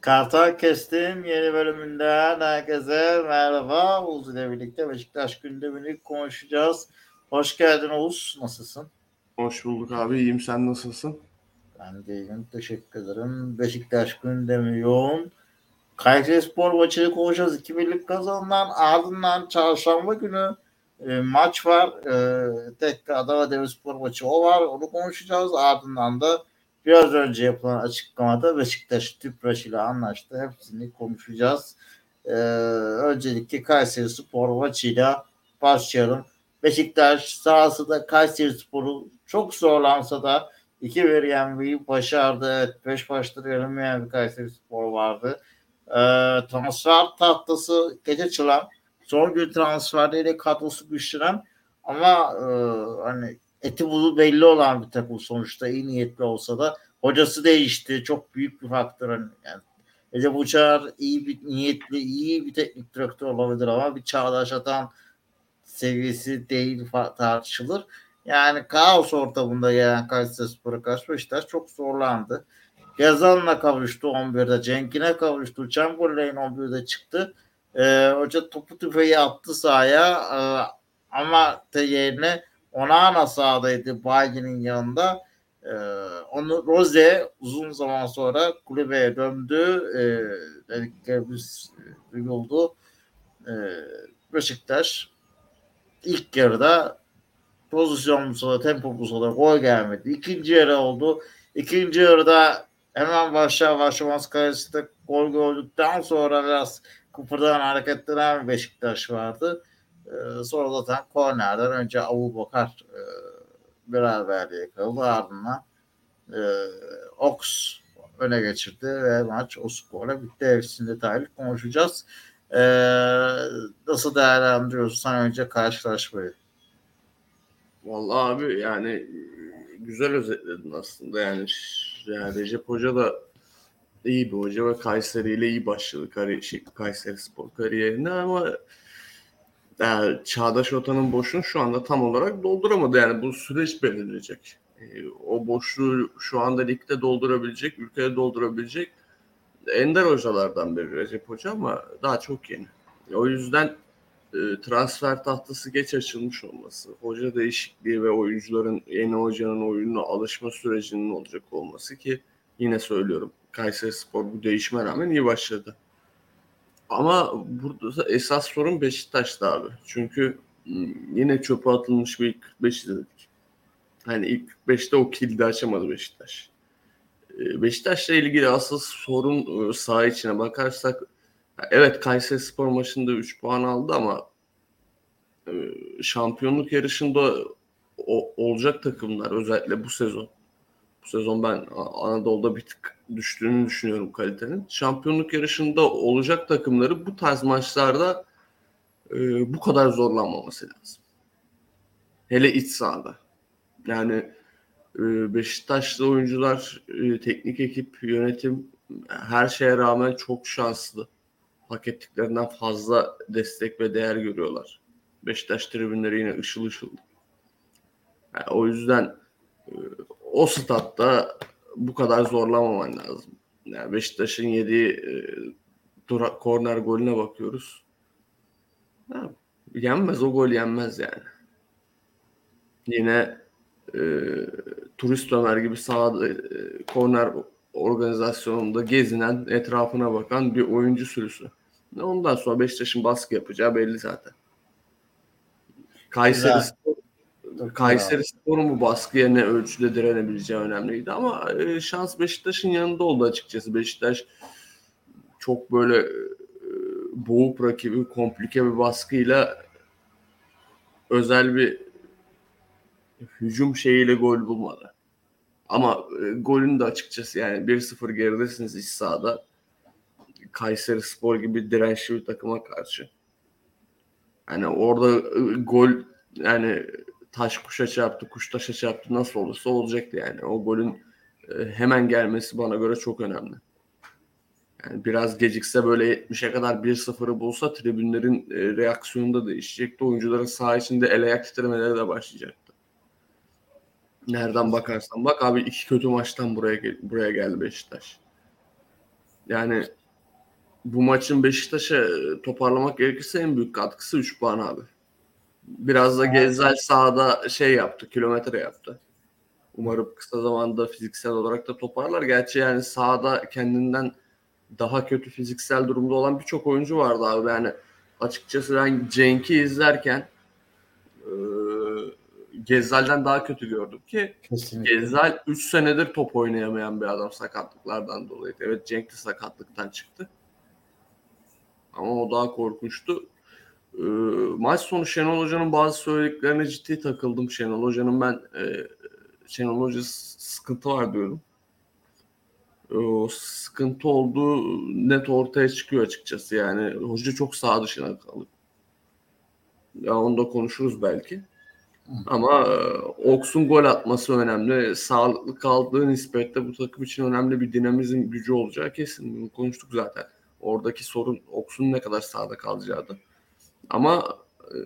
Kartal Kestim yeni bölümünden herkese merhaba. Oğuz ile birlikte Beşiktaş gündemini konuşacağız. Hoş geldin Oğuz. Nasılsın? Hoş bulduk abi. İyiyim. Sen nasılsın? Ben de iyiyim. Teşekkür ederim. Beşiktaş gündemi yoğun. Kayseri Spor maçını konuşacağız. 2 birlik kazanılan ardından çarşamba günü e, maç var. E, tekrar Adana Demirspor maçı o var. Onu konuşacağız. Ardından da Biraz önce yapılan açıklamada Beşiktaş Tüpraş ile anlaştı. Hepsini konuşacağız. Ee, öncelikle Kayseri Spor maçıyla başlayalım. Beşiktaş sahasında Kayseri Spor'u çok zorlansa da 2-1 yenmeyi başardı. Evet 5 maçtır yenilmeyen bir Kayseri Spor vardı. Ee, transfer tahtası gece çılan son gün transferleriyle kadrosu güçlenen ama e, hani eti buzu belli olan bir takım sonuçta iyi niyetli olsa da hocası değişti. Çok büyük bir faktör. Hani yani Recep Uçar iyi bir niyetli, iyi bir teknik direktör olabilir ama bir Çağdaş Atan seviyesi değil tartışılır. Yani kaos ortamında gelen Kayseri Spor'a karşı Beşiktaş çok zorlandı. Yazan'la kavuştu 11'de. Cenk'ine kavuştu. Chamberlain 11'de çıktı. Ee, hoca topu tüfeği attı sahaya ee, ama yerine Onana sahadaydı Bayi'nin yanında. Ee, onu Rose uzun zaman sonra kulübeye döndü. Ee, dediklerimiz duyuldu. Ee, Beşiktaş ilk yarıda pozisyon da tempo da gol gelmedi. İkinci yarı oldu. İkinci yarıda hemen başlar başlamaz kalesinde gol gördükten sonra biraz kıpırdayan hareketlenen Beşiktaş vardı. E, sonra zaten kornerden önce Abu Bakar e, beraberliğe kaldı. Ardından e, Ox öne geçirdi ve maç o skorla bitti. Hepsini detaylı konuşacağız. E, nasıl değerlendiriyorsun sen önce karşılaşmayı? Vallahi abi yani güzel özetledin aslında yani, yani Recep Hoca da iyi bir hoca ve Kayseri ile iyi başladı şey, Kayseri Spor kariyerine ama yani Çağdaş Ota'nın boşluğunu şu anda tam olarak dolduramadı. Yani bu süreç belirleyecek. E, o boşluğu şu anda ligde doldurabilecek, ülkede doldurabilecek ender hocalardan biri Recep Hoca ama daha çok yeni. O yüzden e, transfer tahtası geç açılmış olması, hoca değişikliği ve oyuncuların yeni hocanın oyununa alışma sürecinin olacak olması ki yine söylüyorum Kayseri Spor bu değişime rağmen iyi başladı. Ama burada esas sorun Beşiktaş'ta abi. Çünkü yine çöpe atılmış bir ilk 45 izledik. Hani ilk 45'te o kilidi açamadı Beşiktaş. Beşiktaş'la ilgili asıl sorun saha içine bakarsak evet Kayseri Spor maçında 3 puan aldı ama şampiyonluk yarışında olacak takımlar özellikle bu sezon bu sezon ben Anadolu'da bir tık düştüğünü düşünüyorum kalitenin. Şampiyonluk yarışında olacak takımları bu tarz maçlarda e, bu kadar zorlanmaması lazım. Hele iç sahada. Yani e, Beşiktaşlı oyuncular, e, teknik ekip, yönetim her şeye rağmen çok şanslı. Hak ettiklerinden fazla destek ve değer görüyorlar. Beşiktaş tribünleri yine ışıl ışıl. Yani o yüzden e, o statta bu kadar zorlamaman lazım. Yani Beşiktaş'ın yediği e, dura, korner golüne bakıyoruz. Ha, yenmez o gol yenmez yani. Yine e, turist Ömer gibi sağda e, korner organizasyonunda gezinen, etrafına bakan bir oyuncu sürüsü. Ondan sonra Beşiktaş'ın baskı yapacağı belli zaten. Kayseri Spor Kayseri Spor'un bu baskıya ne ölçüde direnebileceği önemliydi ama e, şans Beşiktaş'ın yanında oldu açıkçası. Beşiktaş çok böyle e, boğuk rakibi, komplike bir baskıyla özel bir hücum şeyiyle gol bulmadı. Ama e, golün de açıkçası yani 1-0 geridesiniz iç sahada. Kayseri Spor gibi dirençli bir takıma karşı. Yani orada e, gol yani taş kuşa çarptı, kuş taşa çarptı nasıl olursa olacaktı yani. O golün e, hemen gelmesi bana göre çok önemli. Yani biraz gecikse böyle 70'e kadar 1-0'ı bulsa tribünlerin e, reaksiyonu da değişecekti. Oyuncuların saha içinde el ayak titremeleri de başlayacaktı. Nereden bakarsan bak abi iki kötü maçtan buraya buraya geldi Beşiktaş. Yani bu maçın Beşiktaş'a toparlamak gerekirse en büyük katkısı 3 puan abi. Biraz da Gezzal sahada şey yaptı, kilometre yaptı. Umarım kısa zamanda fiziksel olarak da toparlar. Gerçi yani sahada kendinden daha kötü fiziksel durumda olan birçok oyuncu vardı abi. Yani açıkçası ben Cenk'i izlerken e, Gezzal'den daha kötü gördüm ki Kesinlikle. Gezzal 3 senedir top oynayamayan bir adam sakatlıklardan dolayı. Evet Cenk de sakatlıktan çıktı. Ama o daha korkunçtu. Ee, maç sonu Şenol Hoca'nın bazı söylediklerine ciddi takıldım. Şenol Hoca'nın ben e, Şenol Hoca sıkıntı var diyorum. E, o sıkıntı olduğu net ortaya çıkıyor açıkçası. Yani hoca çok sağ dışına kalıp. Ya onu da konuşuruz belki. Ama e, Oks'un gol atması önemli. Sağlıklı kaldığı nispette bu takım için önemli bir dinamizm gücü olacağı kesin. Bunu konuştuk zaten. Oradaki sorun Oks'un ne kadar sağda kalacağı da. Ama e,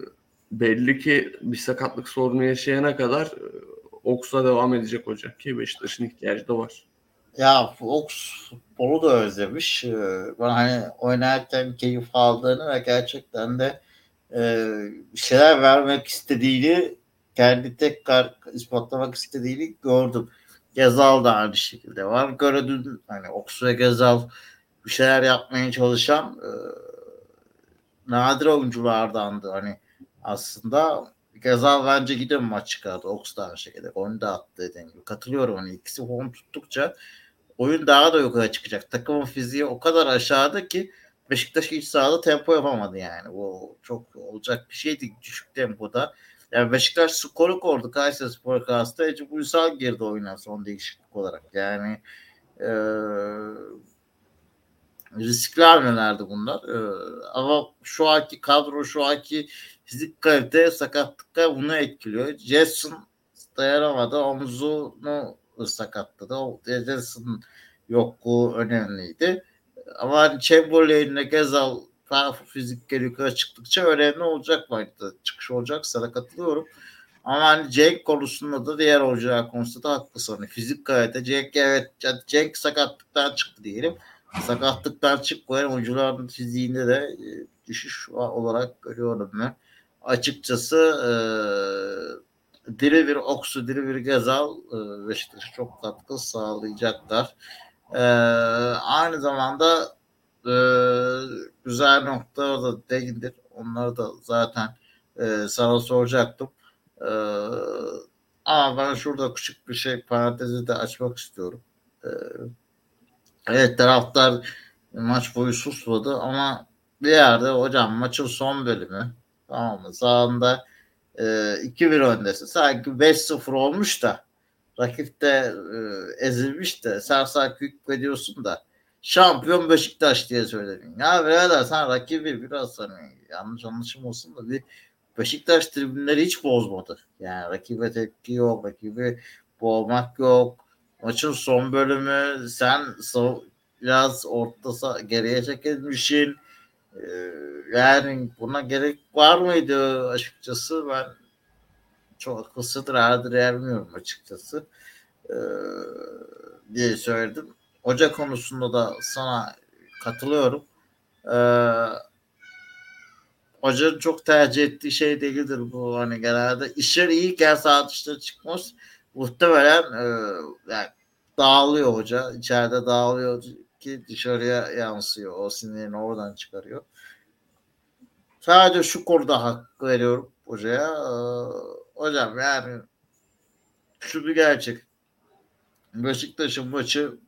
belli ki bir sakatlık sorunu yaşayana kadar e, Oks'a devam edecek hoca ki Beşiktaş'ın ihtiyacı da var. Ya Fox futbolu da özlemiş. Ee, Ben hani oynarken keyif aldığını ve gerçekten de e, bir şeyler vermek istediğini kendi tekrar ispatlamak istediğini gördüm. Gezal da aynı şekilde var. Gördüm hani Oks ve Gezal bir şeyler yapmaya çalışan e, nadir oyunculardandı hani aslında Gezal bence gidiyor maç çıkardı. Oks da aynı şekilde. Onu da attı dediğim gibi. Katılıyorum hani ikisi form tuttukça oyun daha da yukarı çıkacak. Takımın fiziği o kadar aşağıda ki Beşiktaş iç sahada tempo yapamadı yani. Bu çok olacak bir şeydi düşük tempoda. Yani Beşiktaş skoru kordu Kayseri Spor karşısında Ece Uysal girdi oyuna son değişiklik olarak. Yani e, riskli hamlelerdi bunlar. E, ama şu anki kadro, şu anki fizik kalite sakatlıklar bunu etkiliyor. Jason dayanamadı. Omzunu sakatladı. O Jason yokluğu önemliydi. Ama hani Chamberlain'le Gezal daha fizikleri yukarı çıktıkça önemli olacak maçta. Çıkış olacaksa da katılıyorum. Ama hani Cenk konusunda da diğer hocalar konusunda da haklısın. Hani fizik kalite Cenk evet Cenk sakatlıktan çıktı diyelim. Sakatlıktan çıkmayan oyuncuların fiziğinde de e, düşüş olarak görüyorum ben. Açıkçası e, diri bir Oksu, diri bir Gezal e, Beşiktaş'a çok katkı sağlayacaklar. E, aynı zamanda e, güzel noktalar da değindir. Onları da zaten e, sana soracaktım. E, ama ben şurada küçük bir şey parantezi de açmak istiyorum. E, evet taraftar maç boyu susmadı ama bir yerde hocam maçın son bölümü tamam mı? Sağında e, 2-1 öndesin. Sanki 5-0 olmuş da rakip de e, ezilmiş de sen sanki hükmediyorsun da şampiyon Beşiktaş diye söyledin. Ya birader sen rakibi biraz hani yanlış anlaşım olsun da bir Beşiktaş tribünleri hiç bozmadı. Yani rakibe tepki yok, rakibi boğmak yok. Maçın son bölümü sen biraz ortası geriye çekilmişsin. Ee, yani buna gerek var mıydı açıkçası ben çok akılsıdır herdir ermiyorum açıkçası ee, diye söyledim. Hoca konusunda da sana katılıyorum. Ee, hocanın çok tercih ettiği şey değildir bu. Hani genelde işler iyiyken saat dışına çıkmaz. Muhtemelen e, yani dağılıyor hoca. içeride dağılıyor ki dışarıya yansıyor. O sinirini oradan çıkarıyor. Sadece şu konuda hak veriyorum hocaya. Ee, hocam yani şu bir gerçek. Beşiktaş'ın maçı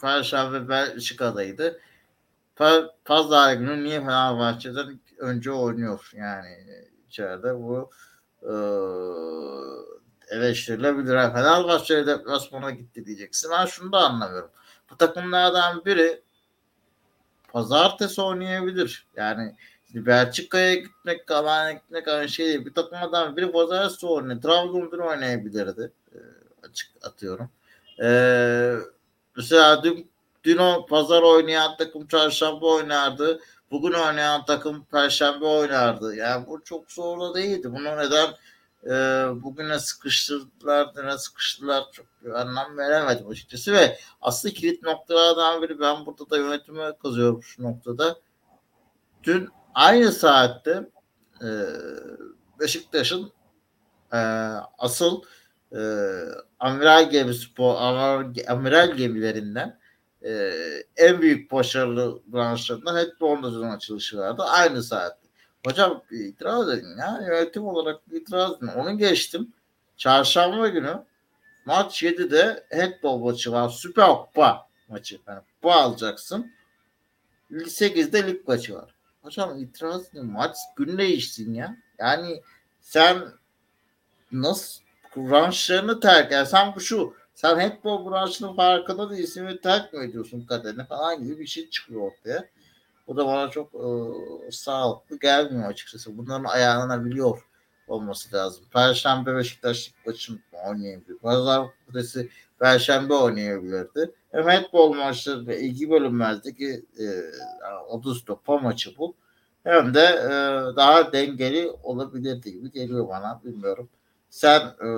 Perşembe Belçika'daydı. Pazar günü niye Fenerbahçe'den önce oynuyor yani içeride bu e, eleştirilebilir. Fenerbahçe'ye deplasmana gitti diyeceksin. Ben şunu da anlamıyorum. Bu takımlardan biri pazartesi oynayabilir. Yani Belçika'ya gitmek, Alanya'ya gitmek aynı şey değil. Bir takımlardan biri pazartesi oynuyor. Trabzon'da oynayabilirdi. E, açık atıyorum. Eee Mesela dün, dün o pazar oynayan takım çarşamba oynardı. Bugün oynayan takım perşembe oynardı. Yani bu çok zor da değildi. Bunu neden e, bugüne sıkıştırdılar, düne sıkıştılar çok anlam veremedim açıkçası ve aslında kilit noktalardan biri ben burada da yönetime kazıyorum şu noktada. Dün aynı saatte e, Beşiktaş'ın e, asıl e, amiral gemi spor amiral, gemilerinden e, en büyük başarılı branşlarından handball sezon açılışı vardı. Aynı saatte. Hocam itiraz edin ya. Yönetim olarak itiraz edin. Onu geçtim. Çarşamba günü maç 7'de handball maçı var. Süper Kupa maçı. Yani kupa alacaksın. 8'de lig maçı var. Hocam itiraz edin. Maç gün değişsin ya. Yani sen nasıl branşlarını terk yani sen bu şu sen handball branşının farkında değilsin ve terk mi ediyorsun kaderine falan gibi bir şey çıkıyor ortaya. Bu da bana çok e, sağlıklı gelmiyor açıkçası. Bunların ayarlanabiliyor olması lazım. Perşembe Beşiktaş maçını oynayabilir. Pazar Kutesi Perşembe oynayabilirdi. Hem handball maçları ve ilgi bölünmezdeki e, 30 topa maçı bu. Hem de e, daha dengeli olabilirdi gibi geliyor bana. Bilmiyorum. Sen e,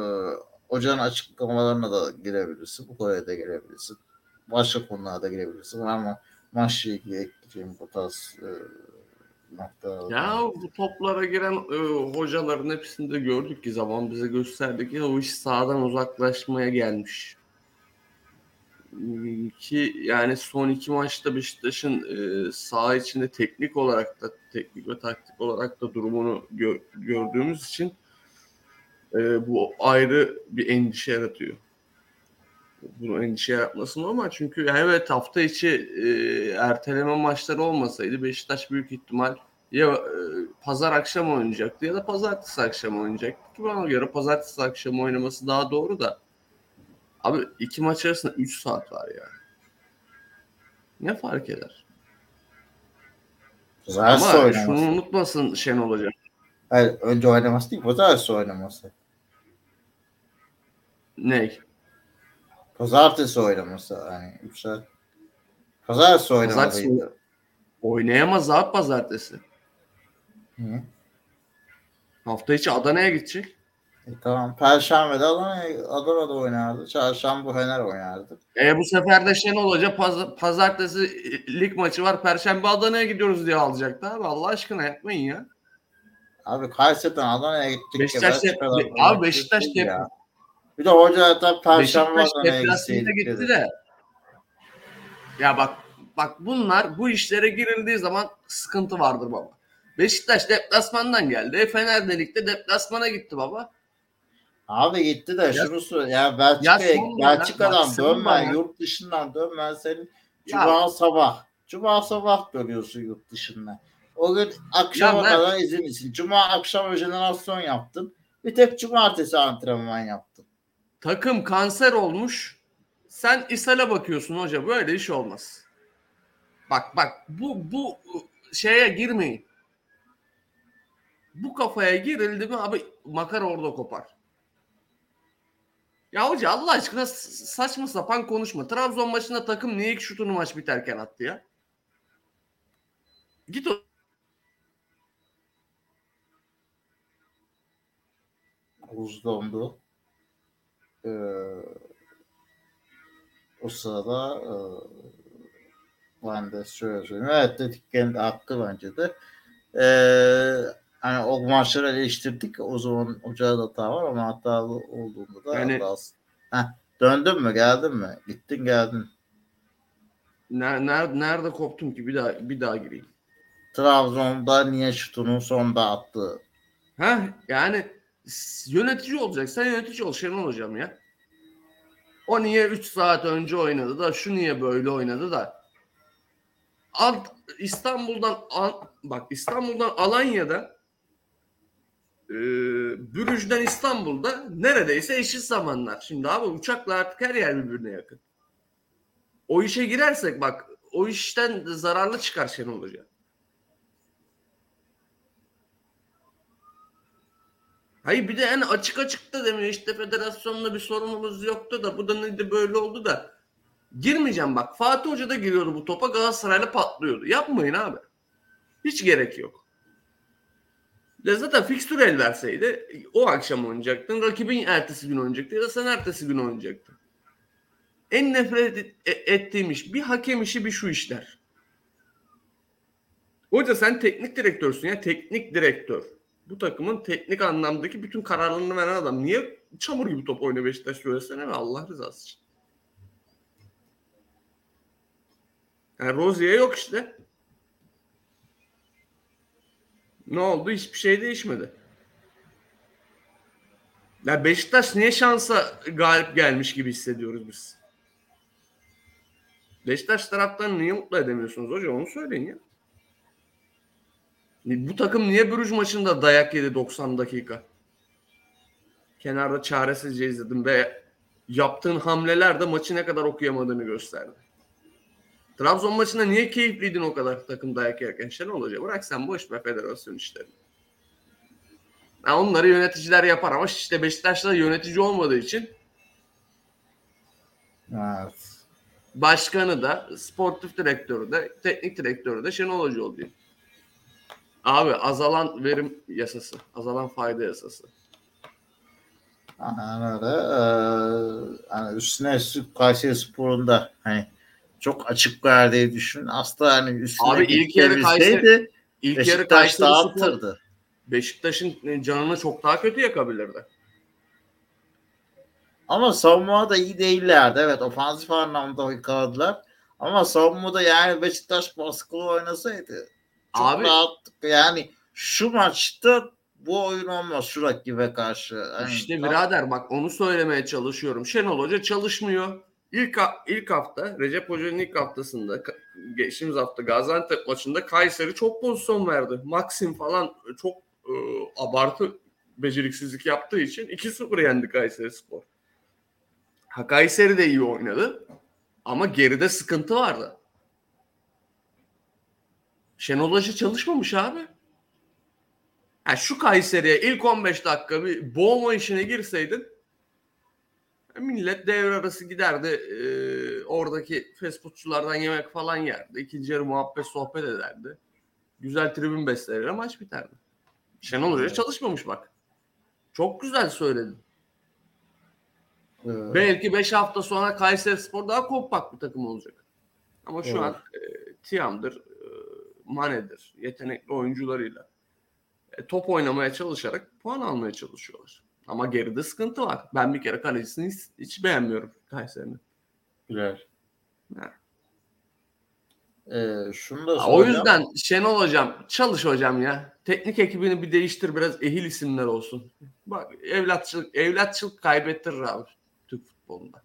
hocanın açıklamalarına da girebilirsin. Bu konuya da girebilirsin. Başka konulara da girebilirsin. Ama maçla ilgili ekleyeceğim bu tarz e, noktalar. Ya bu toplara giren e, hocaların hepsini de gördük ki zaman bize gösterdi ki o iş sahadan uzaklaşmaya gelmiş. Ki yani son iki maçta Beşiktaş'ın e, saha içinde teknik olarak da teknik ve taktik olarak da durumunu gö- gördüğümüz için e, bu ayrı bir endişe yaratıyor. Bunu endişe yaratması normal çünkü evet hafta içi e, erteleme maçları olmasaydı Beşiktaş büyük ihtimal ya e, pazar akşam oynayacaktı ya da pazartesi akşam oynayacaktı ki bana göre pazartesi akşam oynaması daha doğru da abi iki maç arasında 3 saat var ya. Ne fark eder? Pazartesi Ama oynaması. şunu unutmasın Şenol Hoca. Hayır, önce oynaması değil, pazartesi oynaması. Ne? Pazartesi oynaması. Yani 3 saat. Pazartesi oynamalıydı. Oynayamaz abi pazartesi. Hı. Hafta içi Adana'ya gidecek. E, tamam. Perşembe'de Adana'ya, Adana'da oynardı. Çarşamba Fener oynardı. E bu sefer de Şenol Hoca paz- pazartesi lig maçı var. Perşembe Adana'ya gidiyoruz diye alacaktı abi. Allah aşkına yapmayın ya. Abi Kayseri'den Adana'ya gittik. Beşiktaş ya, Be- abi Beşiktaş dep- ya. Bir de hoca zaten Perşembe gitseydik gitti de. Ya bak bak bunlar bu işlere girildiği zaman sıkıntı vardır baba. Beşiktaş deplasmandan geldi. Fener de ligde deplasmana gitti baba. Abi gitti de Ya- şunu. Ya Belçika'ya, Ya Belçika'dan bak son dönme, bana. yurt dışından dönme. Senin Ya- Cuma sabah. Cuma sabah dönüyorsun yurt dışından. O gün akşama Ya ben- kadar izinlisin. Cuma akşam jenerasyon yaptın. Bir tek cumartesi antrenman yaptın. Takım kanser olmuş. Sen ishale bakıyorsun hoca. Böyle iş olmaz. Bak bak bu bu şeye girmeyin. Bu kafaya girildi mi abi makara orada kopar. Ya hoca Allah aşkına saçma sapan konuşma. Trabzon maçında takım niye ilk şutunu maç biterken attı ya? Git o Buz dondu. Ee, o sırada e, ben de söyleyeyim. Evet dedik kendi hakkı bence de. Ee, hani o maçları eleştirdik. O zaman ocağı da hata var ama hatalı olduğunda da Yani- hatasız. Heh, döndün mü geldin mi? Gittin geldin. Ner- ner- nerede koptum ki bir daha bir daha gireyim. Trabzon'da niye şutunu sonda attı? Ha yani yönetici olacak. Sen yönetici ol Şenol hocam ya. O niye 3 saat önce oynadı da şu niye böyle oynadı da Alt, İstanbul'dan Al- bak İstanbul'dan Alanya'da e, Bürüj'den İstanbul'da neredeyse eşit zamanlar. Şimdi abi uçakla artık her yer birbirine yakın. O işe girersek bak o işten zararlı çıkar Şenol Hoca. Hayır bir de yani açık açık da demiyor işte federasyonla bir sorunumuz yoktu da bu da neydi böyle oldu da girmeyeceğim bak Fatih Hoca da giriyordu bu topa Galatasaray'la patlıyordu. Yapmayın abi. Hiç gerek yok. Ya zaten fikstür el verseydi o akşam oynayacaktın. Rakibin ertesi gün oynayacaktı ya da sen ertesi gün oynayacaktın. En nefret et- e- ettiğim iş bir hakem işi bir şu işler. Hoca sen teknik direktörsün ya teknik direktör. Bu takımın teknik anlamdaki bütün kararlarını veren adam. Niye çamur gibi top oynuyor Beşiktaş söylesene mi Allah rızası için. Yani Rozier yok işte. Ne oldu? Hiçbir şey değişmedi. Ya Beşiktaş niye şansa galip gelmiş gibi hissediyoruz biz? Beşiktaş taraftan niye mutlu edemiyorsunuz hoca? Onu söyleyin ya. Bu takım niye Brüj maçında dayak yedi 90 dakika? Kenarda çaresizce izledim ve yaptığın hamleler de maçı ne kadar okuyamadığını gösterdi. Trabzon maçında niye keyifliydin o kadar takım dayak yerken Şenol Hoca? Bırak sen boş ver federasyon işlerini. Ha, onları yöneticiler yapar ama işte Beşiktaş'ta yönetici olmadığı için Evet. başkanı da, sportif direktörü de, teknik direktörü de Şenol Hoca oluyor. Abi azalan verim yasası, azalan fayda yasası. Aynen öyle. Ee, hani üstüne üstlük Kayseri Spor'un da hani çok açık verdiği düşün. Aslında hani üstüne Abi ilk yarı gitmebilseydi İlk yarı Kayseri dağıtırdı. Beşiktaş'ın canını çok daha kötü yakabilirdi. Ama savunmada da iyi değillerdi. Evet ofansif anlamda yakaladılar. Ama savunmada yani Beşiktaş baskılı oynasaydı Abi- rahattık. Yani şu maçta bu oyun olmaz şu rakibe karşı. Hani İşte tam- birader bak onu söylemeye çalışıyorum. Şenol Hoca çalışmıyor. İlk, ilk hafta Recep Hoca'nın ilk haftasında geçtiğimiz hafta Gaziantep maçında Kayseri çok pozisyon verdi. Maxim falan çok e, abartı beceriksizlik yaptığı için 2-0 yendi Kayseri Spor. Ha Kayseri de iyi oynadı ama geride sıkıntı vardı. Şenol Hoca çalışmamış abi. Ha şu Kayseri'ye ilk 15 dakika bir boğma işine girseydin millet devre arası giderdi. e, oradaki fast foodçulardan yemek falan yerdi. İkinci yarı muhabbet sohbet ederdi. Güzel tribün beslenir maç biterdi. Şenol Hoca Evet. çalışmamış bak. Çok güzel söyledin. Ee, Belki 5 hafta sonra Kayseri Spor daha kompakt bir takım olacak. Ama şu Evet. an e, Tiam'dır, Mane'dir, yetenekli oyuncularıyla e, top oynamaya çalışarak puan almaya çalışıyorlar. Ama geride sıkıntı var. Ben bir kere kalecisini hiç, hiç beğenmiyorum Kayseri'nin. Güzel. Ha. Ee, şunu da Ha, O yüzden Şenol hocam çalış hocam ya. Teknik ekibini bir değiştir biraz ehil isimler olsun. Bak evlatçılık evlatçılık kaybettirir abi Türk futbolunda.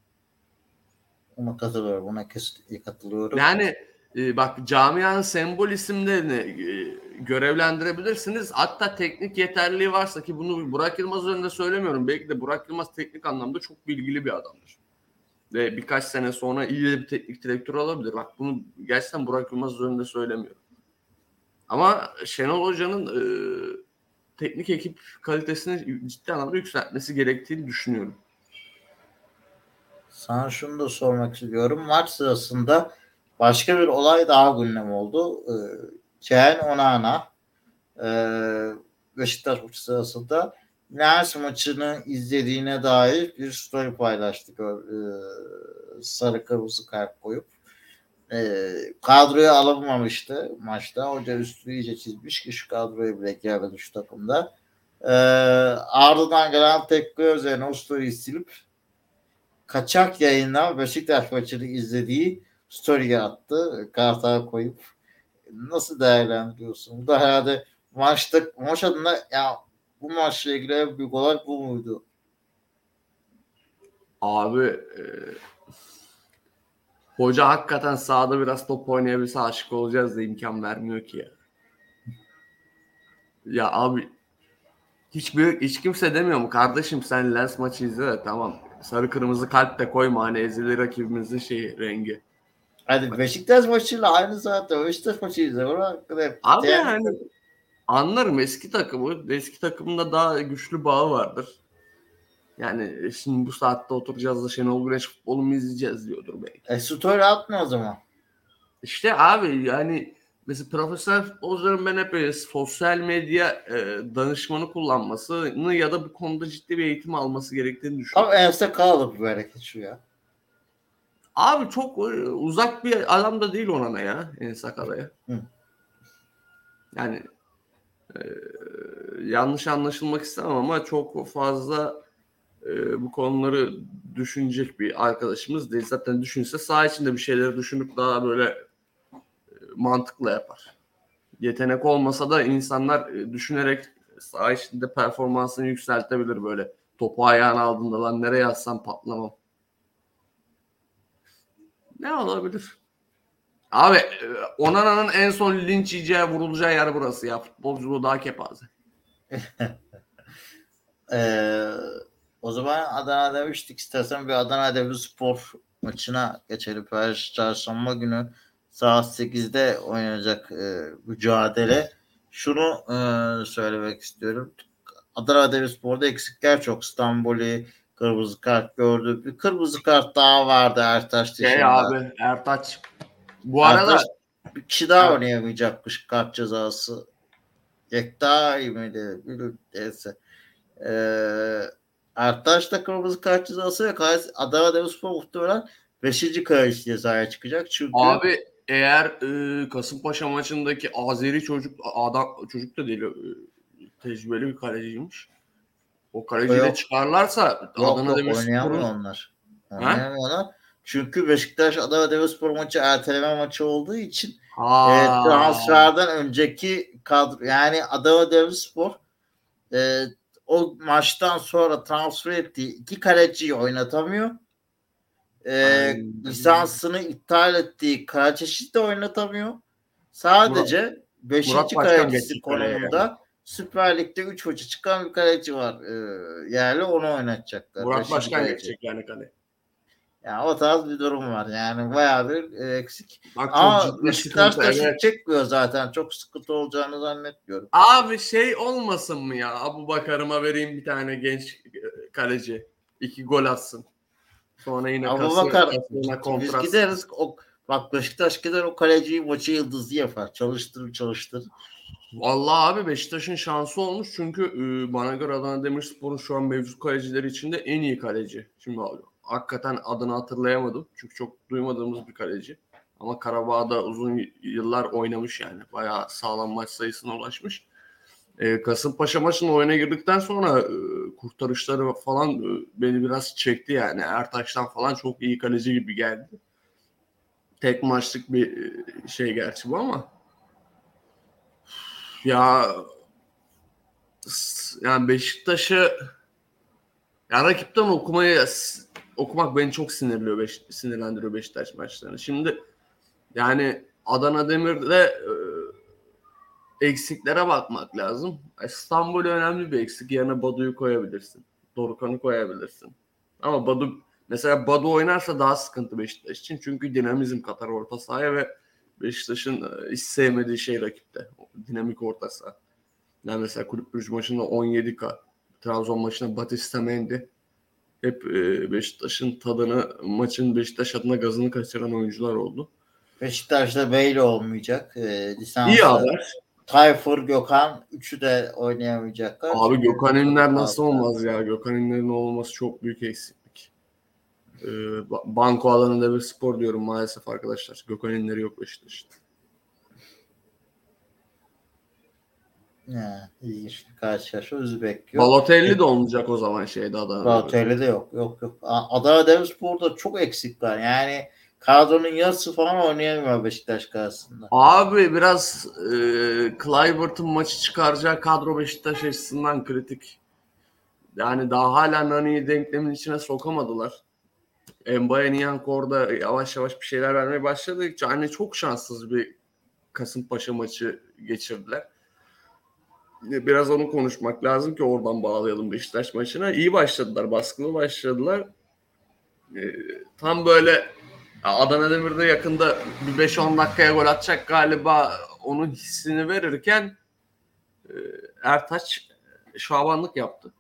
Ona katılıyorum. Ona kesinlikle katılıyorum. Yani e, bak camianın sembol isimlerini e, görevlendirebilirsiniz. Hatta teknik yeterliliği varsa ki bunu Burak Yılmaz önünde söylemiyorum. Belki de Burak Yılmaz teknik anlamda çok bilgili bir adamdır. Ve birkaç sene sonra iyi bir teknik direktör olabilir. Bak bunu gerçekten Burak Yılmaz önünde söylemiyorum. Ama Şenol Hoca'nın e, teknik ekip kalitesini ciddi anlamda yükseltmesi gerektiğini düşünüyorum. Sana şunu da sormak istiyorum. Maç sırasında başka bir olay daha gündem oldu. Ee, Ken Onana e, Beşiktaş maçı sırasında Lens maçını izlediğine dair bir story paylaştık. E, sarı kırmızı kart koyup. E, kadroya alınmamıştı maçta. Hoca üstü iyice çizmiş ki şu kadroya bile gelmedi şu takımda. E, ardından gelen tepki üzerine o story'i silip kaçak yayından Beşiktaş maçını izlediği story'e attı. Kart'a koyup nasıl değerlendiriyorsun? Bu da herhalde maçta maç adına ya bu maçla ilgili en büyük olay bu muydu? Abi e, hoca hakikaten sahada biraz top oynayabilse aşık olacağız da imkan vermiyor ki ya. Ya abi hiçbir hiç kimse demiyor mu kardeşim sen Lens maçı izle de tamam sarı kırmızı kalp de koyma hani ezili rakibimizin şeyi rengi. Hadi Beşiktaş maçıyla aynı zaten Beşiktaş maçı hep Abi değer- yani anlarım eski takımı. Eski takımında daha güçlü bağı vardır. Yani şimdi bu saatte oturacağız da Şenol Güneş futbolu mu izleyeceğiz diyordur belki. E, story atma o zaman. İşte abi yani mesela profesyonel futbolcuların ben hep e, sosyal medya e, danışmanı kullanmasını ya da bu konuda ciddi bir eğitim alması gerektiğini düşünüyorum. Ama ense kalıp bir hareket şu ya. Abi çok e, uzak bir adam da değil ona ya en Sakala'ya. Hı. Yani e, yanlış anlaşılmak istemem ama çok fazla e, bu konuları düşünecek bir arkadaşımız değil. Zaten düşünse sağ içinde bir şeyleri düşünüp daha böyle e, mantıklı yapar. Yetenek olmasa da insanlar e, düşünerek sağ içinde performansını yükseltebilir böyle. Topu ayağına aldığında lan nereye atsam patlamam. Ne olabilir? Abi e, Onana'nın en son linç yiyeceği vurulacağı yer burası ya. Futbolculuğu daha kepaze. Ee, o zaman Adana demiştik. İstersen bir Adana Demirspor maçına geçelim. Her çarşamba günü saat 8'de oynanacak e, mücadele. Şunu e, söylemek istiyorum. Adana Demirspor'da eksikler çok. İstanbul'i kırmızı kart gördük. Bir kırmızı kart daha vardı Ertaş dışında. Şey abi Ertaç. Bu arada Ertaş bir kişi daha Evet. oynayamayacakmış kart cezası. Yekta miydi? Bilmiyorum. Neyse. Ee, Ertaş da kırmızı kart cezası Kays- Adana Demirspor muhtemelen 5. kaleci cezaya çıkacak. Çünkü abi eğer e, Kasımpaşa maçındaki Azeri çocuk adam çocuk da değil e, tecrübeli bir kaleciymiş. O kaleciyi de çıkarlarsa yok, Adana Demirspor'un onlar. Oynayamıyorlar. Çünkü Beşiktaş Adana Demirspor maçı erteleme maçı olduğu için e, transferden önceki kadro yani Adana Demirspor e, o maçtan sonra transfer ettiği iki kaleciyi oynatamıyor. E, lisansını iptal ettiği Karaçeşit de oynatamıyor. Sadece 5. Murat Başkan kalecisi konumunda Süper Lig'de 3 maçı çıkan bir kaleci var. E, yerli onu oynatacaklar. Murat Beşinci Başkan kaleci. geçecek yani kale. Yani o tarz bir durum var. Yani bayağı bir e, eksik. Bak Ama Beşiktaş da şut evet. çekmiyor zaten. Çok sıkıntı olacağını zannetmiyorum. Abi şey olmasın mı ya? Abu Bakar'ıma vereyim bir tane genç e, kaleci. İki gol atsın. Sonra yine Abu Bakar biz gideriz. O, bak Beşiktaş gider o kaleciyi maçı yıldızlı yapar. Çalıştırır çalıştırır. Vallahi abi Beşiktaş'ın şansı olmuş çünkü e, bana göre Adana Demirspor'un şu an mevcut kalecileri içinde en iyi kaleci. Şimdi abi, hakikaten adını hatırlayamadım çünkü çok duymadığımız bir kaleci. Ama Karabağ'da uzun yıllar oynamış yani. Bayağı sağlam maç sayısına ulaşmış. E, Kasımpaşa maçının oyuna girdikten sonra e, kurtarışları falan e, beni biraz çekti yani. Ertaş'tan falan çok iyi kaleci gibi geldi. Tek maçlık bir e, şey gerçi bu ama ya yani Beşiktaş'ı ya rakipten okumayı okumak beni çok sinirliyor Beş, sinirlendiriyor Beşiktaş maçlarını. Şimdi yani Adana Demir'de e, eksiklere bakmak lazım. İstanbul önemli bir eksik. Yerine Badu'yu koyabilirsin. Dorukan'ı koyabilirsin. Ama Badu mesela Badu oynarsa daha sıkıntı Beşiktaş için. Çünkü dinamizm katar orta sahaya ve Beşiktaş'ın e, hiç sevmediği şey rakipte. Dinamik orta saha. Yani mesela Kulüp Brugge maçında 17K, Trabzon maçında Batista Mendy hep e, Beşiktaş'ın tadını, maçın Beşiktaş adına gazını kaçıran oyuncular oldu. Beşiktaş'ta Bale olmayacak. E. İyi haber. Tayfur, Gökhan üçü de oynayamayacaklar. Abi Gökhan Ünler nasıl olmaz ya? Gökhan Ünler'in olması çok büyük eksiklik. Ee, ba- banko alanında bir spor diyorum maalesef arkadaşlar. Gökhan Ünler'i yok Beşiktaş'ta. Ya, ilginç bir karşılaşma. Özbek yok. Balotelli de olmayacak o zaman şeyde Adana'da. Balotelli de yok. Yok yok. Adana Demirspor'da çok eksik var. Yani kadronun yarısı falan oynayamıyor Beşiktaş karşısında. Abi biraz e, Clyburt'un maçı çıkaracağı kadro Beşiktaş açısından kritik. Yani daha hala Nani'yi denklemin içine sokamadılar. Mbaye Niyanko orada yavaş yavaş bir şeyler vermeye başladı. Yani çok şanssız bir Kasımpaşa maçı geçirdiler. Biraz onu konuşmak lazım ki oradan bağlayalım Beşiktaş maçına. İyi başladılar, baskılı başladılar. Ee, tam böyle Adana Demir'de yakında bir 5-10 dakikaya gol atacak galiba onun hissini verirken e, Ertaç şabanlık yaptı.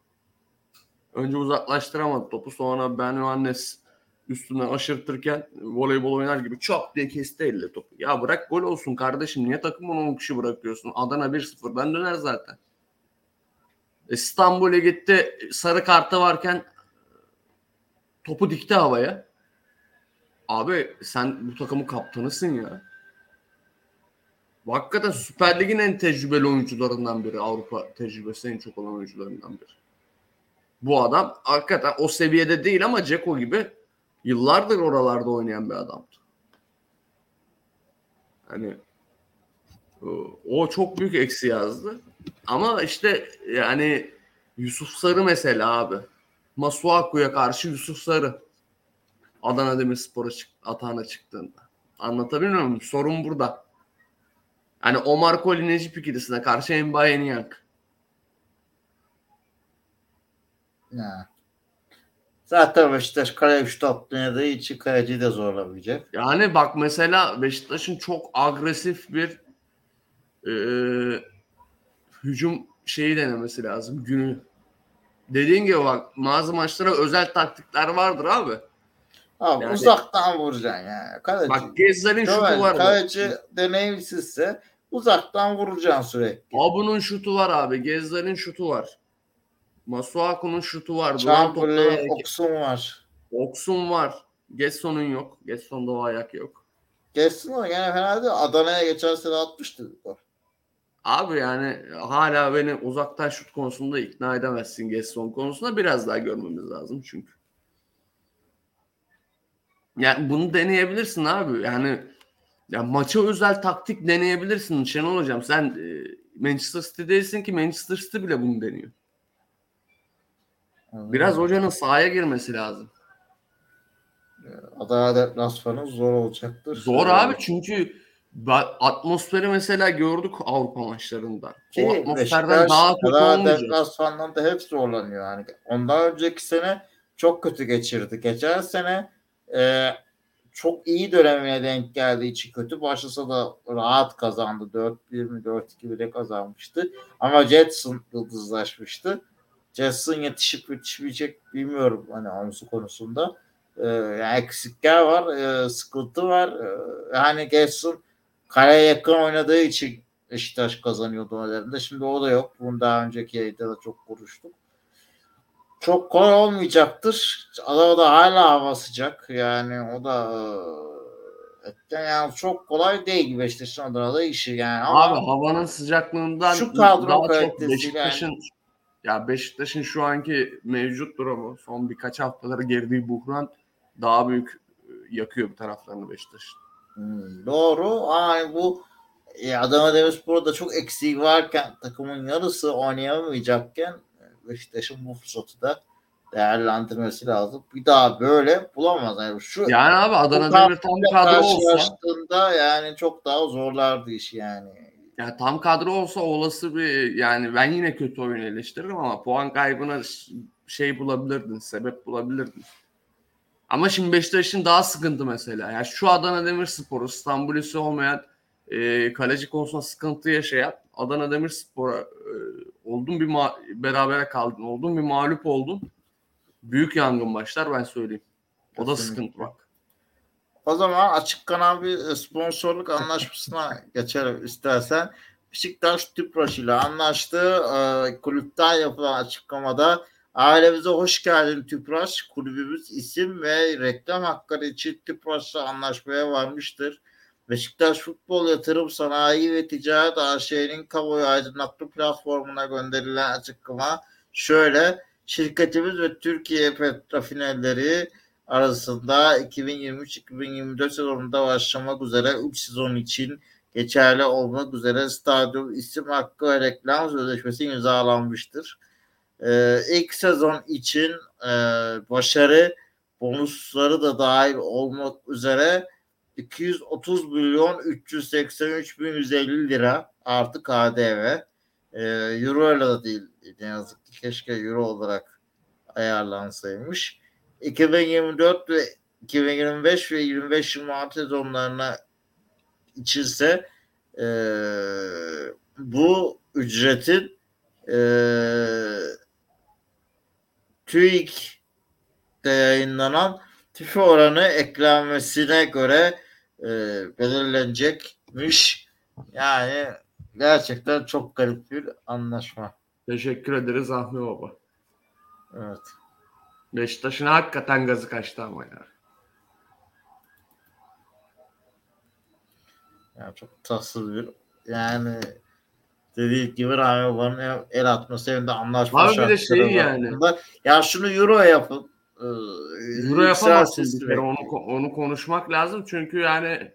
Önce uzaklaştıramadı topu sonra Ben Yohannes üstünden aşırtırken voleybol oynar gibi çok diye kesti elle topu. Ya bırak gol olsun kardeşim. Niye takımın 10 kişi bırakıyorsun? Adana 1-0'dan döner zaten. İstanbul'a gitti sarı kartı varken topu dikti havaya. Abi sen bu takımın kaptanısın ya. Hakikaten Süper Lig'in en tecrübeli oyuncularından biri. Avrupa tecrübesi en çok olan oyuncularından biri. Bu adam hakikaten o seviyede değil ama Ceko gibi yıllardır oralarda oynayan bir adamdı. Hani o çok büyük eksi yazdı. Ama işte yani Yusuf Sarı mesela abi. Masuaku'ya karşı Yusuf Sarı. Adana Demirspor'a çık atağına çıktığında. Anlatabiliyor muyum? Sorun burada. Hani Omar Koli Necip ikilisine karşı Mbaye Niyank. Ya. Zaten Beşiktaş kale 3 top oynadığı için kaleciyi de zorlamayacak. Yani bak mesela Beşiktaş'ın çok agresif bir e, hücum şeyi denemesi lazım günü. Dediğin gibi bak bazı maçlara özel taktikler vardır abi. Abi Yani- uzaktan vuracaksın yani. Kaleci, Bak Gezzal'in şutu var. kaleci deneyimsizse uzaktan vuracaksın sürekli. Abu'nun şutu var abi. Gezzal'in şutu var. Masuaku'nun şutu var. Hareket- Oksun var. Oksun var. Gesson'un yok. Gesson'da o ayak yok. Geçsin o gene fena değil. Adana'ya geçen sene atmıştı. Abi yani hala beni uzaktan şut konusunda ikna edemezsin Gesson konusunda. Biraz daha görmemiz lazım çünkü. Yani bunu deneyebilirsin abi. Yani ya maça özel taktik deneyebilirsin Şenol Hocam. Sen e, Manchester City değilsin ki Manchester City bile bunu deniyor. Biraz hocanın sahaya girmesi lazım. Adana deplasmanı zor olacaktır. Zor Ee, abi çünkü atmosferi mesela gördük Avrupa maçlarında. Ki o atmosferden Beşiktaş, daha kötü olmayacak. deplasmandan da hep zorlanıyor. Yani ondan önceki sene çok kötü geçirdi. Geçen sene e, çok iyi dönemine denk geldiği için kötü başlasa da rahat kazandı. 4-1 mi 4-2 bile kazanmıştı. Ama Jetson yıldızlaşmıştı. Jetson yetişip yetişmeyecek bilmiyorum hani omzu konusunda. Ee, yani eksikler var, e, sıkıntı var. Ee, yani Jetson kaleye yakın oynadığı için Beşiktaş kazanıyordu olaylarında. Şimdi o da yok. Bunu daha önceki yayında da çok konuştuk. Çok kolay olmayacaktır. Adana'da hala hava sıcak. Yani o da e, yani çok kolay değil Beşiktaş'ın Adana'da işi yani. Ama Abi havanın sıcaklığından Şu kadro daha çok Beşiktaş'ın ya Beşiktaş'ın şu anki mevcut durumu son birkaç haftaları girdiği buhran daha büyük e, yakıyor bir taraflarını Beşiktaş'ın. Hmm, doğru. Yani bu e, Adana Demirspor'da çok eksiği varken takımın yarısı oynayamayacakken Beşiktaş'ın bu fırsatı da değerlendirmesi lazım. Bir daha böyle bulamaz. Yani şu Yani abi Adana Demir tam kadro olsa yani çok daha zorlardı iş yani. Yani tam kadro olsa olası bir yani ben yine kötü oyun eleştiririm ama puan kaybına şey bulabilirdin, sebep bulabilirdin. Ama şimdi Beşiktaş'ın daha sıkıntı mesela. Yani şu Adana Demirspor'u İstanbul'üsü olmayan e, kaleci konusunda sıkıntı yaşayan Adana Demirspor'a e, oldun bir ma- berabere kaldın, oldun bir mağlup oldun. Büyük yangın başlar ben söyleyeyim. O da Kesinlikle. sıkıntı bak. O zaman açık kanal bir sponsorluk anlaşmasına geçelim istersen. Beşiktaş Tüpraş ile anlaştı. Ee, kulüpten yapılan açıklamada ailemize hoş geldin Tüpraş. Kulübümüz isim ve reklam hakları için Tüpraş'la anlaşmaya varmıştır. Beşiktaş Futbol Yatırım Sanayi ve Ticaret AŞ'nin kamuoyu aydınlatma platformuna gönderilen açıklama şöyle. Şirketimiz ve Türkiye Petrofinerleri arasında 2023-2024 sezonunda başlamak üzere 3 sezon için geçerli olmak üzere stadyum isim hakkı ve reklam sözleşmesi imzalanmıştır. Ee, ilk sezon için e, başarı bonusları da dahil olmak üzere 230 milyon 383 bin 150 lira artı KDV. Ee, euro ile de değil ne yazık ki keşke euro olarak ayarlansaymış. 2024 ve 2025 ve 25-26 sezonlarına içinse e, bu ücretin e, TÜİK'te yayınlanan tüfe oranı eklenmesine göre e, belirlenecekmiş. Yani gerçekten çok garip bir anlaşma. Teşekkür ederiz Ahmi Baba. Evet. Beşiktaş'ın hakikaten gazı kaçtı ama ya. Yani çok tatsız bir yani dediği gibi Baba'nın el atması hem de anlaşma Abi bir de şey şartları yani. Ya şunu Euro yapın. Ee, Euro yapamazsın yükselsin bir kere. Onu, onu konuşmak lazım çünkü yani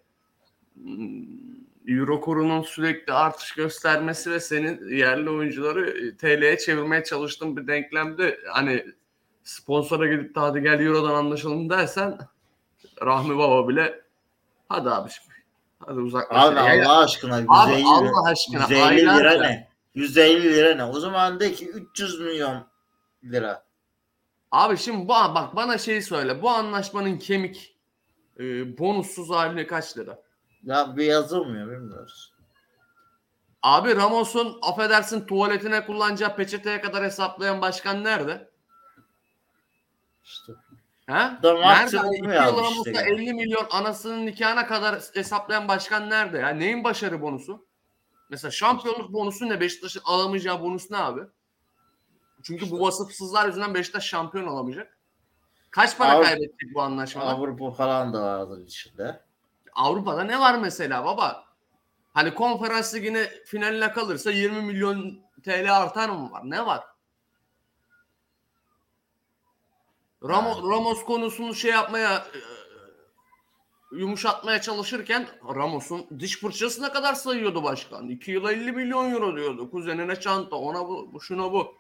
mm, Euro kurunun sürekli artış göstermesi ve senin yerli oyuncuları e, TL'ye çevirmeye çalıştığın bir denklemde hani sponsora gidip de hadi gel Euro'dan anlaşalım dersen Rahmi Baba bile hadi abi hadi uzaklaş. Abi Ya- Allah aşkına 150 Abi lira, Allah aşkına 150 lira ne? 150 lira ne? O zaman de ki 300 milyon lira. Abi şimdi bu bak bana şey söyle. Bu anlaşmanın kemik e, bonussuz haline kaç lira? Ya bir yazılmıyor bilmiyoruz. Abi Ramos'un affedersin tuvaletine kullanacağı peçeteye kadar hesaplayan başkan nerede? İşte. He? Da Nerede? iki yıl işte. 50 milyon anasının nikahına kadar hesaplayan başkan nerede? Ya neyin başarı bonusu? Mesela şampiyonluk bonusu ne? Beşiktaş'ın alamayacağı bonus ne abi? Çünkü bu vasıfsızlar yüzünden Beşiktaş şampiyon olamayacak. Kaç para Avrupa- kaybedecek bu anlaşmada? Avrupa falan da vardır içinde. Avrupa'da ne var mesela baba? Hani konferans ligine finaline kalırsa 20 milyon TL artar mı var? Ne var? Ramos. Ramos konusunu şey yapmaya e, yumuşatmaya çalışırken Ramos'un diş fırçasına kadar sayıyordu başkan. 2 yıla 50 milyon euro diyordu. Kuzenine çanta, ona bu, şuna bu.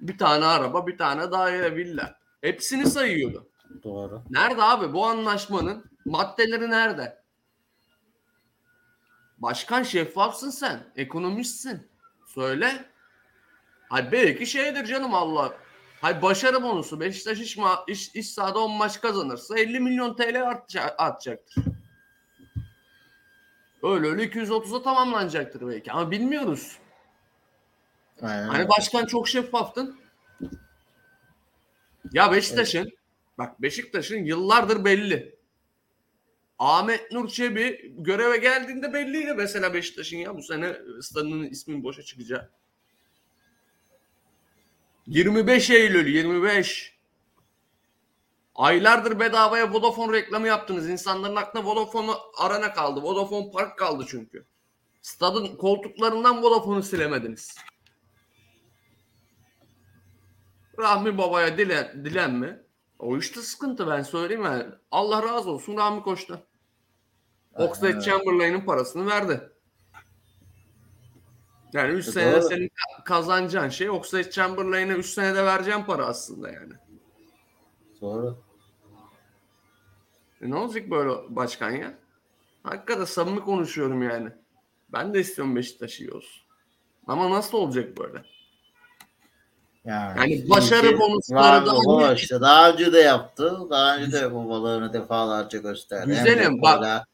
Bir tane araba, bir tane daire, villa. Hepsini sayıyordu. Doğru. Nerede abi bu anlaşmanın maddeleri nerede? Başkan şeffafsın sen. Ekonomistsin. Söyle. Hay belki şeydir canım Allah. Hay başarı bonusu. Beşiktaş iş, ma- iş, iş sahada 10 maç kazanırsa 50 milyon TL artacak, artacaktır. Öyle öyle 230'a tamamlanacaktır belki ama bilmiyoruz. Aynen. Hani başkan çok şeffaftın. Ya Beşiktaş'ın bak Beşiktaş'ın yıllardır belli. Ahmet Nur Çebi göreve geldiğinde belliydi mesela Beşiktaş'ın ya bu sene stadının ismin boşa çıkacağı. 25 Eylül 25. Aylardır bedavaya Vodafone reklamı yaptınız. İnsanların aklına Vodafone Arena kaldı. Vodafone Park kaldı çünkü. Stadın koltuklarından Vodafone'u silemediniz. Rahmi Baba'ya dilen, dilen mi? O işte sıkıntı ben söyleyeyim yani. Allah razı olsun Rahmi Koç'tan. Oxlade. Chamberlain'in parasını verdi. Yani 3 E, senede doğru. senin ka- kazanacağın şey Oxlade Chamberlain'e 3 senede vereceğin para aslında yani. Doğru. E ne olacak böyle başkan ya? Hakikaten samimi konuşuyorum yani. Ben de istiyorum Beşiktaş iyi olsun. Ama nasıl olacak böyle? Yani, Yani başarı bonusları da hani- işte daha önce de yaptı. Daha önce de babalığını defalarca gösterdi. Güzelim, bak,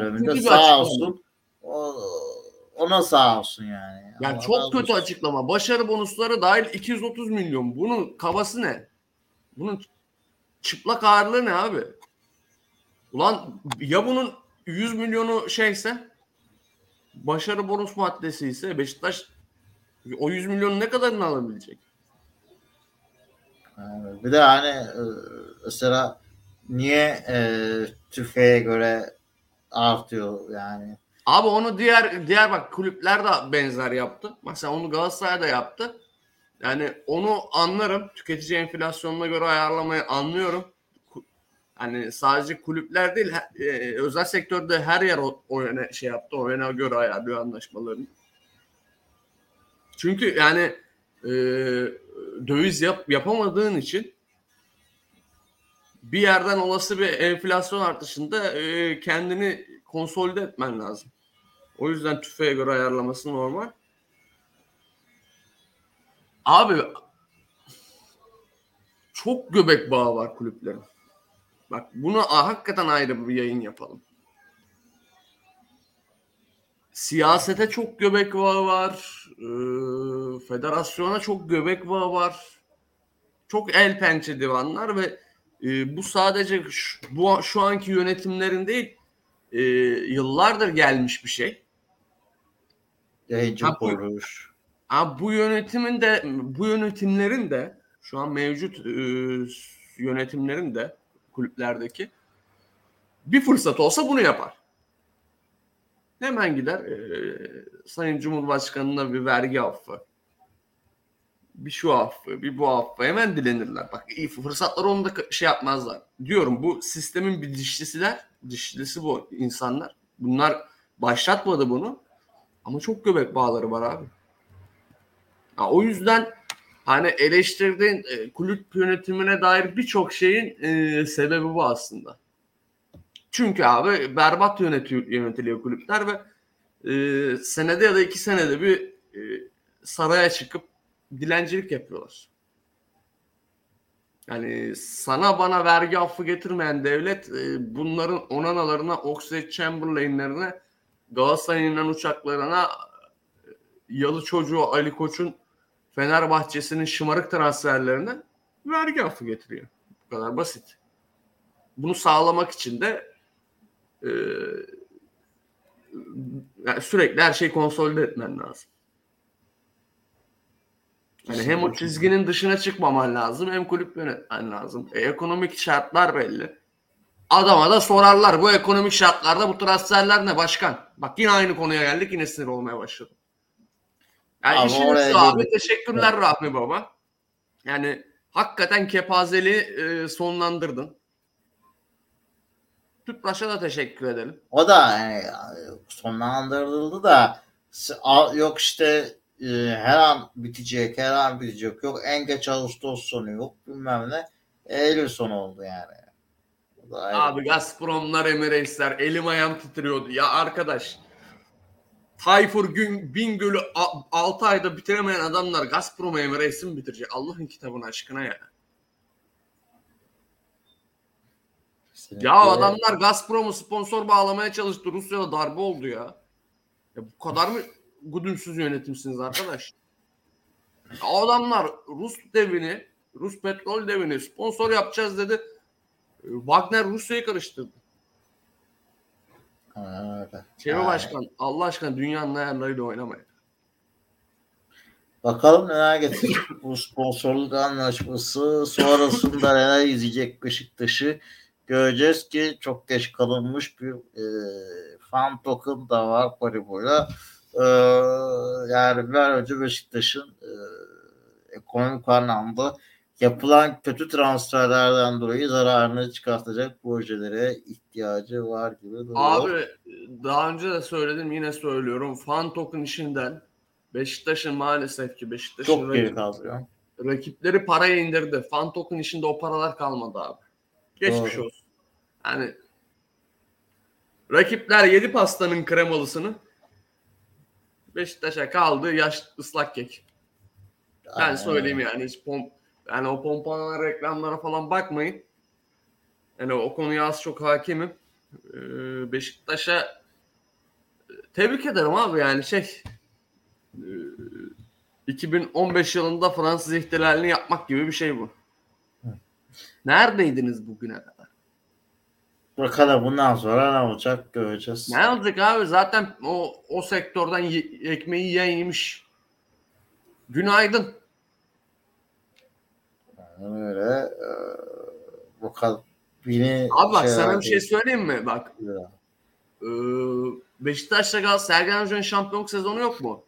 döneminde kötü bir sağ olsun. O, ona sağ olsun yani. Yani Allah çok kötü olsun. açıklama. Başarı bonusları dahil 230 milyon. Bunun kabası ne? Bunun çıplak ağırlığı ne abi? Ulan ya bunun 100 milyonu şeyse başarı bonus maddesi ise Beşiktaş o 100 milyonun ne kadarını alabilecek? Bir de hani e, mesela niye e, tüfeğe göre artıyor yani. Abi onu diğer diğer bak kulüpler de benzer yaptı. Mesela onu Galatasaray da yaptı. Yani onu anlarım. Tüketici enflasyonuna göre ayarlamayı anlıyorum. Hani sadece kulüpler değil, e, özel sektörde her yer o, o yöne şey yaptı. O yöne göre ayarlıyor anlaşmalarını. Çünkü yani e, döviz yap, yapamadığın için bir yerden olası bir enflasyon artışında e, kendini konsolide etmen lazım. O yüzden tüfeğe göre ayarlaması normal. Abi çok göbek bağı var kulüplerin. Bak bunu hakikaten ayrı bir yayın yapalım. Siyasete çok göbek bağı var. Ee, federasyona çok göbek bağı var. Çok el pençe divanlar ve e, bu sadece şu, bu şu anki yönetimlerin değil e, yıllardır gelmiş bir şey. Yayıncı Ha, bu- kuruluş. Ama bu yönetimin de bu yönetimlerin de şu an mevcut e, yönetimlerin de kulüplerdeki bir fırsat olsa bunu yapar. Hemen gider e, Sayın Cumhurbaşkanı'na bir vergi affı, bir şu affı, bir bu affı hemen dilenirler. Bak iyi fırsatlar onu da şey yapmazlar. Diyorum bu sistemin bir dişlisiler, dişlisi bu insanlar. Bunlar başlatmadı bunu ama çok göbek bağları var abi. Ha, o yüzden hani eleştirdiğin e, kulüp yönetimine dair birçok şeyin e, sebebi bu aslında. Çünkü abi berbat yönetiyor, yönetiliyor kulüpler ve e, senede ya da iki senede bir e, saraya çıkıp dilencilik yapıyorlar. Yani sana bana vergi affı getirmeyen devlet e, bunların onanalarına, Oxlade Chamberlain'lerine, Galatasaray'ın uçaklarına, e, yalı çocuğu Ali Koç'un Fenerbahçe'sinin şımarık transferlerine vergi affı getiriyor. Bu kadar basit. Bunu sağlamak için de e, yani sürekli her şeyi konsolide etmen lazım. Yani hem o çizginin dışına çıkmaman lazım hem kulüp yönetmen lazım. E, ekonomik şartlar belli. Adama da sorarlar bu ekonomik şartlarda bu transferler ne başkan? Bak yine aynı konuya geldik yine sinir olmaya başladım. Yani Ama işin oraya abi geldik. teşekkürler Rahmi Baba. Yani hakikaten kepazeli e, sonlandırdın. Tüpraş'a da teşekkür edelim. O da yani sonlandırıldı da yok işte e, her an bitecek, her an bitecek. Yok en geç Ağustos sonu yok bilmem ne. Eylül sonu oldu yani. Ayrı. Abi Gazpromlar, Emirates'ler elim ayağım titriyordu. Ya arkadaş Tayfur Gün, Bingöl'ü 6 ayda bitiremeyen adamlar Gazprom Emirates'i mi bitirecek? Allah'ın kitabına aşkına ya. Kesinlikle. Ya adamlar Gazprom'u sponsor bağlamaya çalıştı. Rusya'da darbe oldu ya. Ya bu kadar mı güdümsüz yönetimsiniz arkadaş? Ya adamlar Rus devini, Rus petrol devini sponsor yapacağız dedi. E, Wagner Rusya'yı karıştırdı. Çevre Yani Başkan Allah aşkına dünyanın ayarlarıyla oynamayın. Bakalım neler getirecek bu sponsorluk anlaşması. Sonrasında neler izleyecek Beşiktaş'ı göreceğiz ki çok geç kalınmış bir e, fan token da var Paribo'yla. E, yani bir önce Beşiktaş'ın e, ekonomik anlamda yapılan kötü transferlerden dolayı zararını çıkartacak projelere ihtiyacı var gibi duruyor. Abi daha önce de söyledim yine söylüyorum. Fan token işinden Beşiktaş'ın maalesef ki Beşiktaş'ın çok geri kalıyor. rakipleri parayı indirdi. Fan token işinde o paralar kalmadı abi. Geçmiş Doğru. olsun. Yani rakipler yedi pastanın kremalısını Beşiktaş'a kaldı yaş ıslak kek. Ben Aynen söyleyeyim öyle. yani hiç pom yani o pompalanan reklamlara falan bakmayın. Yani o konuya az çok hakimim. Ee, Beşiktaş'a tebrik ederim abi yani şey e, 2015 yılında Fransız ihtilalini yapmak gibi bir şey bu. Neredeydiniz bugüne kadar? Bakalım bundan sonra ne olacak göreceğiz. Ne olacak abi zaten o o sektörden ekmeği yemiş. Günaydın. Yani öyle e, bakalım. Beni Abi bak sana şeyler bir şey söyleyeyim mi? Bak bekliyor. Ee, Beşiktaş'ta Gal Sergen Hoca'nın şampiyonluk sezonu yok mu?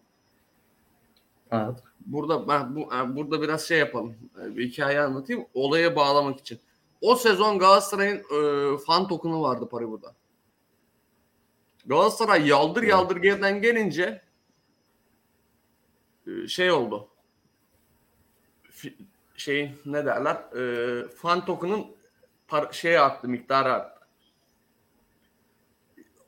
Evet. Burada ben bu burada biraz şey yapalım. E, Bir hikaye anlatayım. Olaya bağlamak için. O sezon Galatasaray'ın e, fan token'u vardı para burada. Galatasaray yaldır Evet. yaldır geriden gelince e, şey oldu. Şey ne derler? E, fan token'ın şeye arttı, miktarı arttı.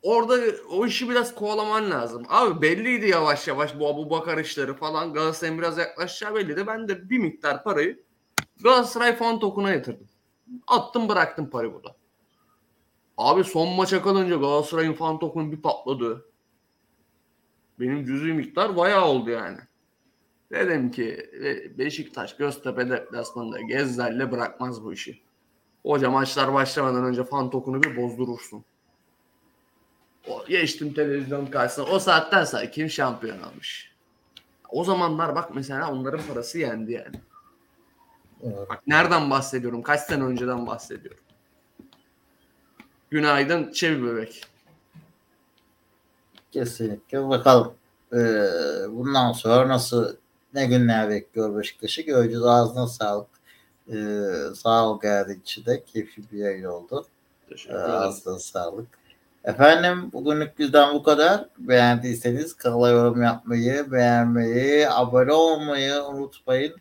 Orada o işi biraz kovalaman lazım. Abi belliydi yavaş yavaş bu Abu Bakar işleri falan. Galatasaray'ın biraz yaklaşacağı belliydi. Ben de bir miktar parayı Galatasaray fan token'a yatırdım. Attım bıraktım parayı burada. Abi son maça kalınca Galatasaray'ın fan token'ı bir patladı. Benim cüzi miktar bayağı oldu yani. Dedim ki Beşiktaş Göztepe deplasmanında Gezzel'le bırakmaz bu işi. Hoca maçlar başlamadan önce fan tokunu bir bozdurursun. O, geçtim televizyon karşısına. O saatten sonra kim şampiyon almış? O zamanlar bak mesela onların parası yendi yani. Evet. Bak nereden bahsediyorum? Kaç sene önceden bahsediyorum. Günaydın Çevi Bebek. Kesinlikle bakalım. Ee, bundan sonra nasıl ne günler bekliyor Beşiktaş'ı göreceğiz. Ağzına sağlık. Ee, sağ ol için de keyifli bir yayın oldu. Teşekkür Ee, ederim. ağzına sağlık. Efendim bugünlük bizden bu kadar. Beğendiyseniz kanala yorum yapmayı, beğenmeyi, abone olmayı unutmayın.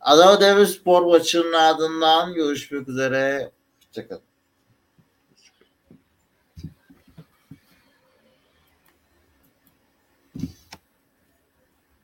Adana Demirspor maçının ardından görüşmek üzere. Hoşçakalın.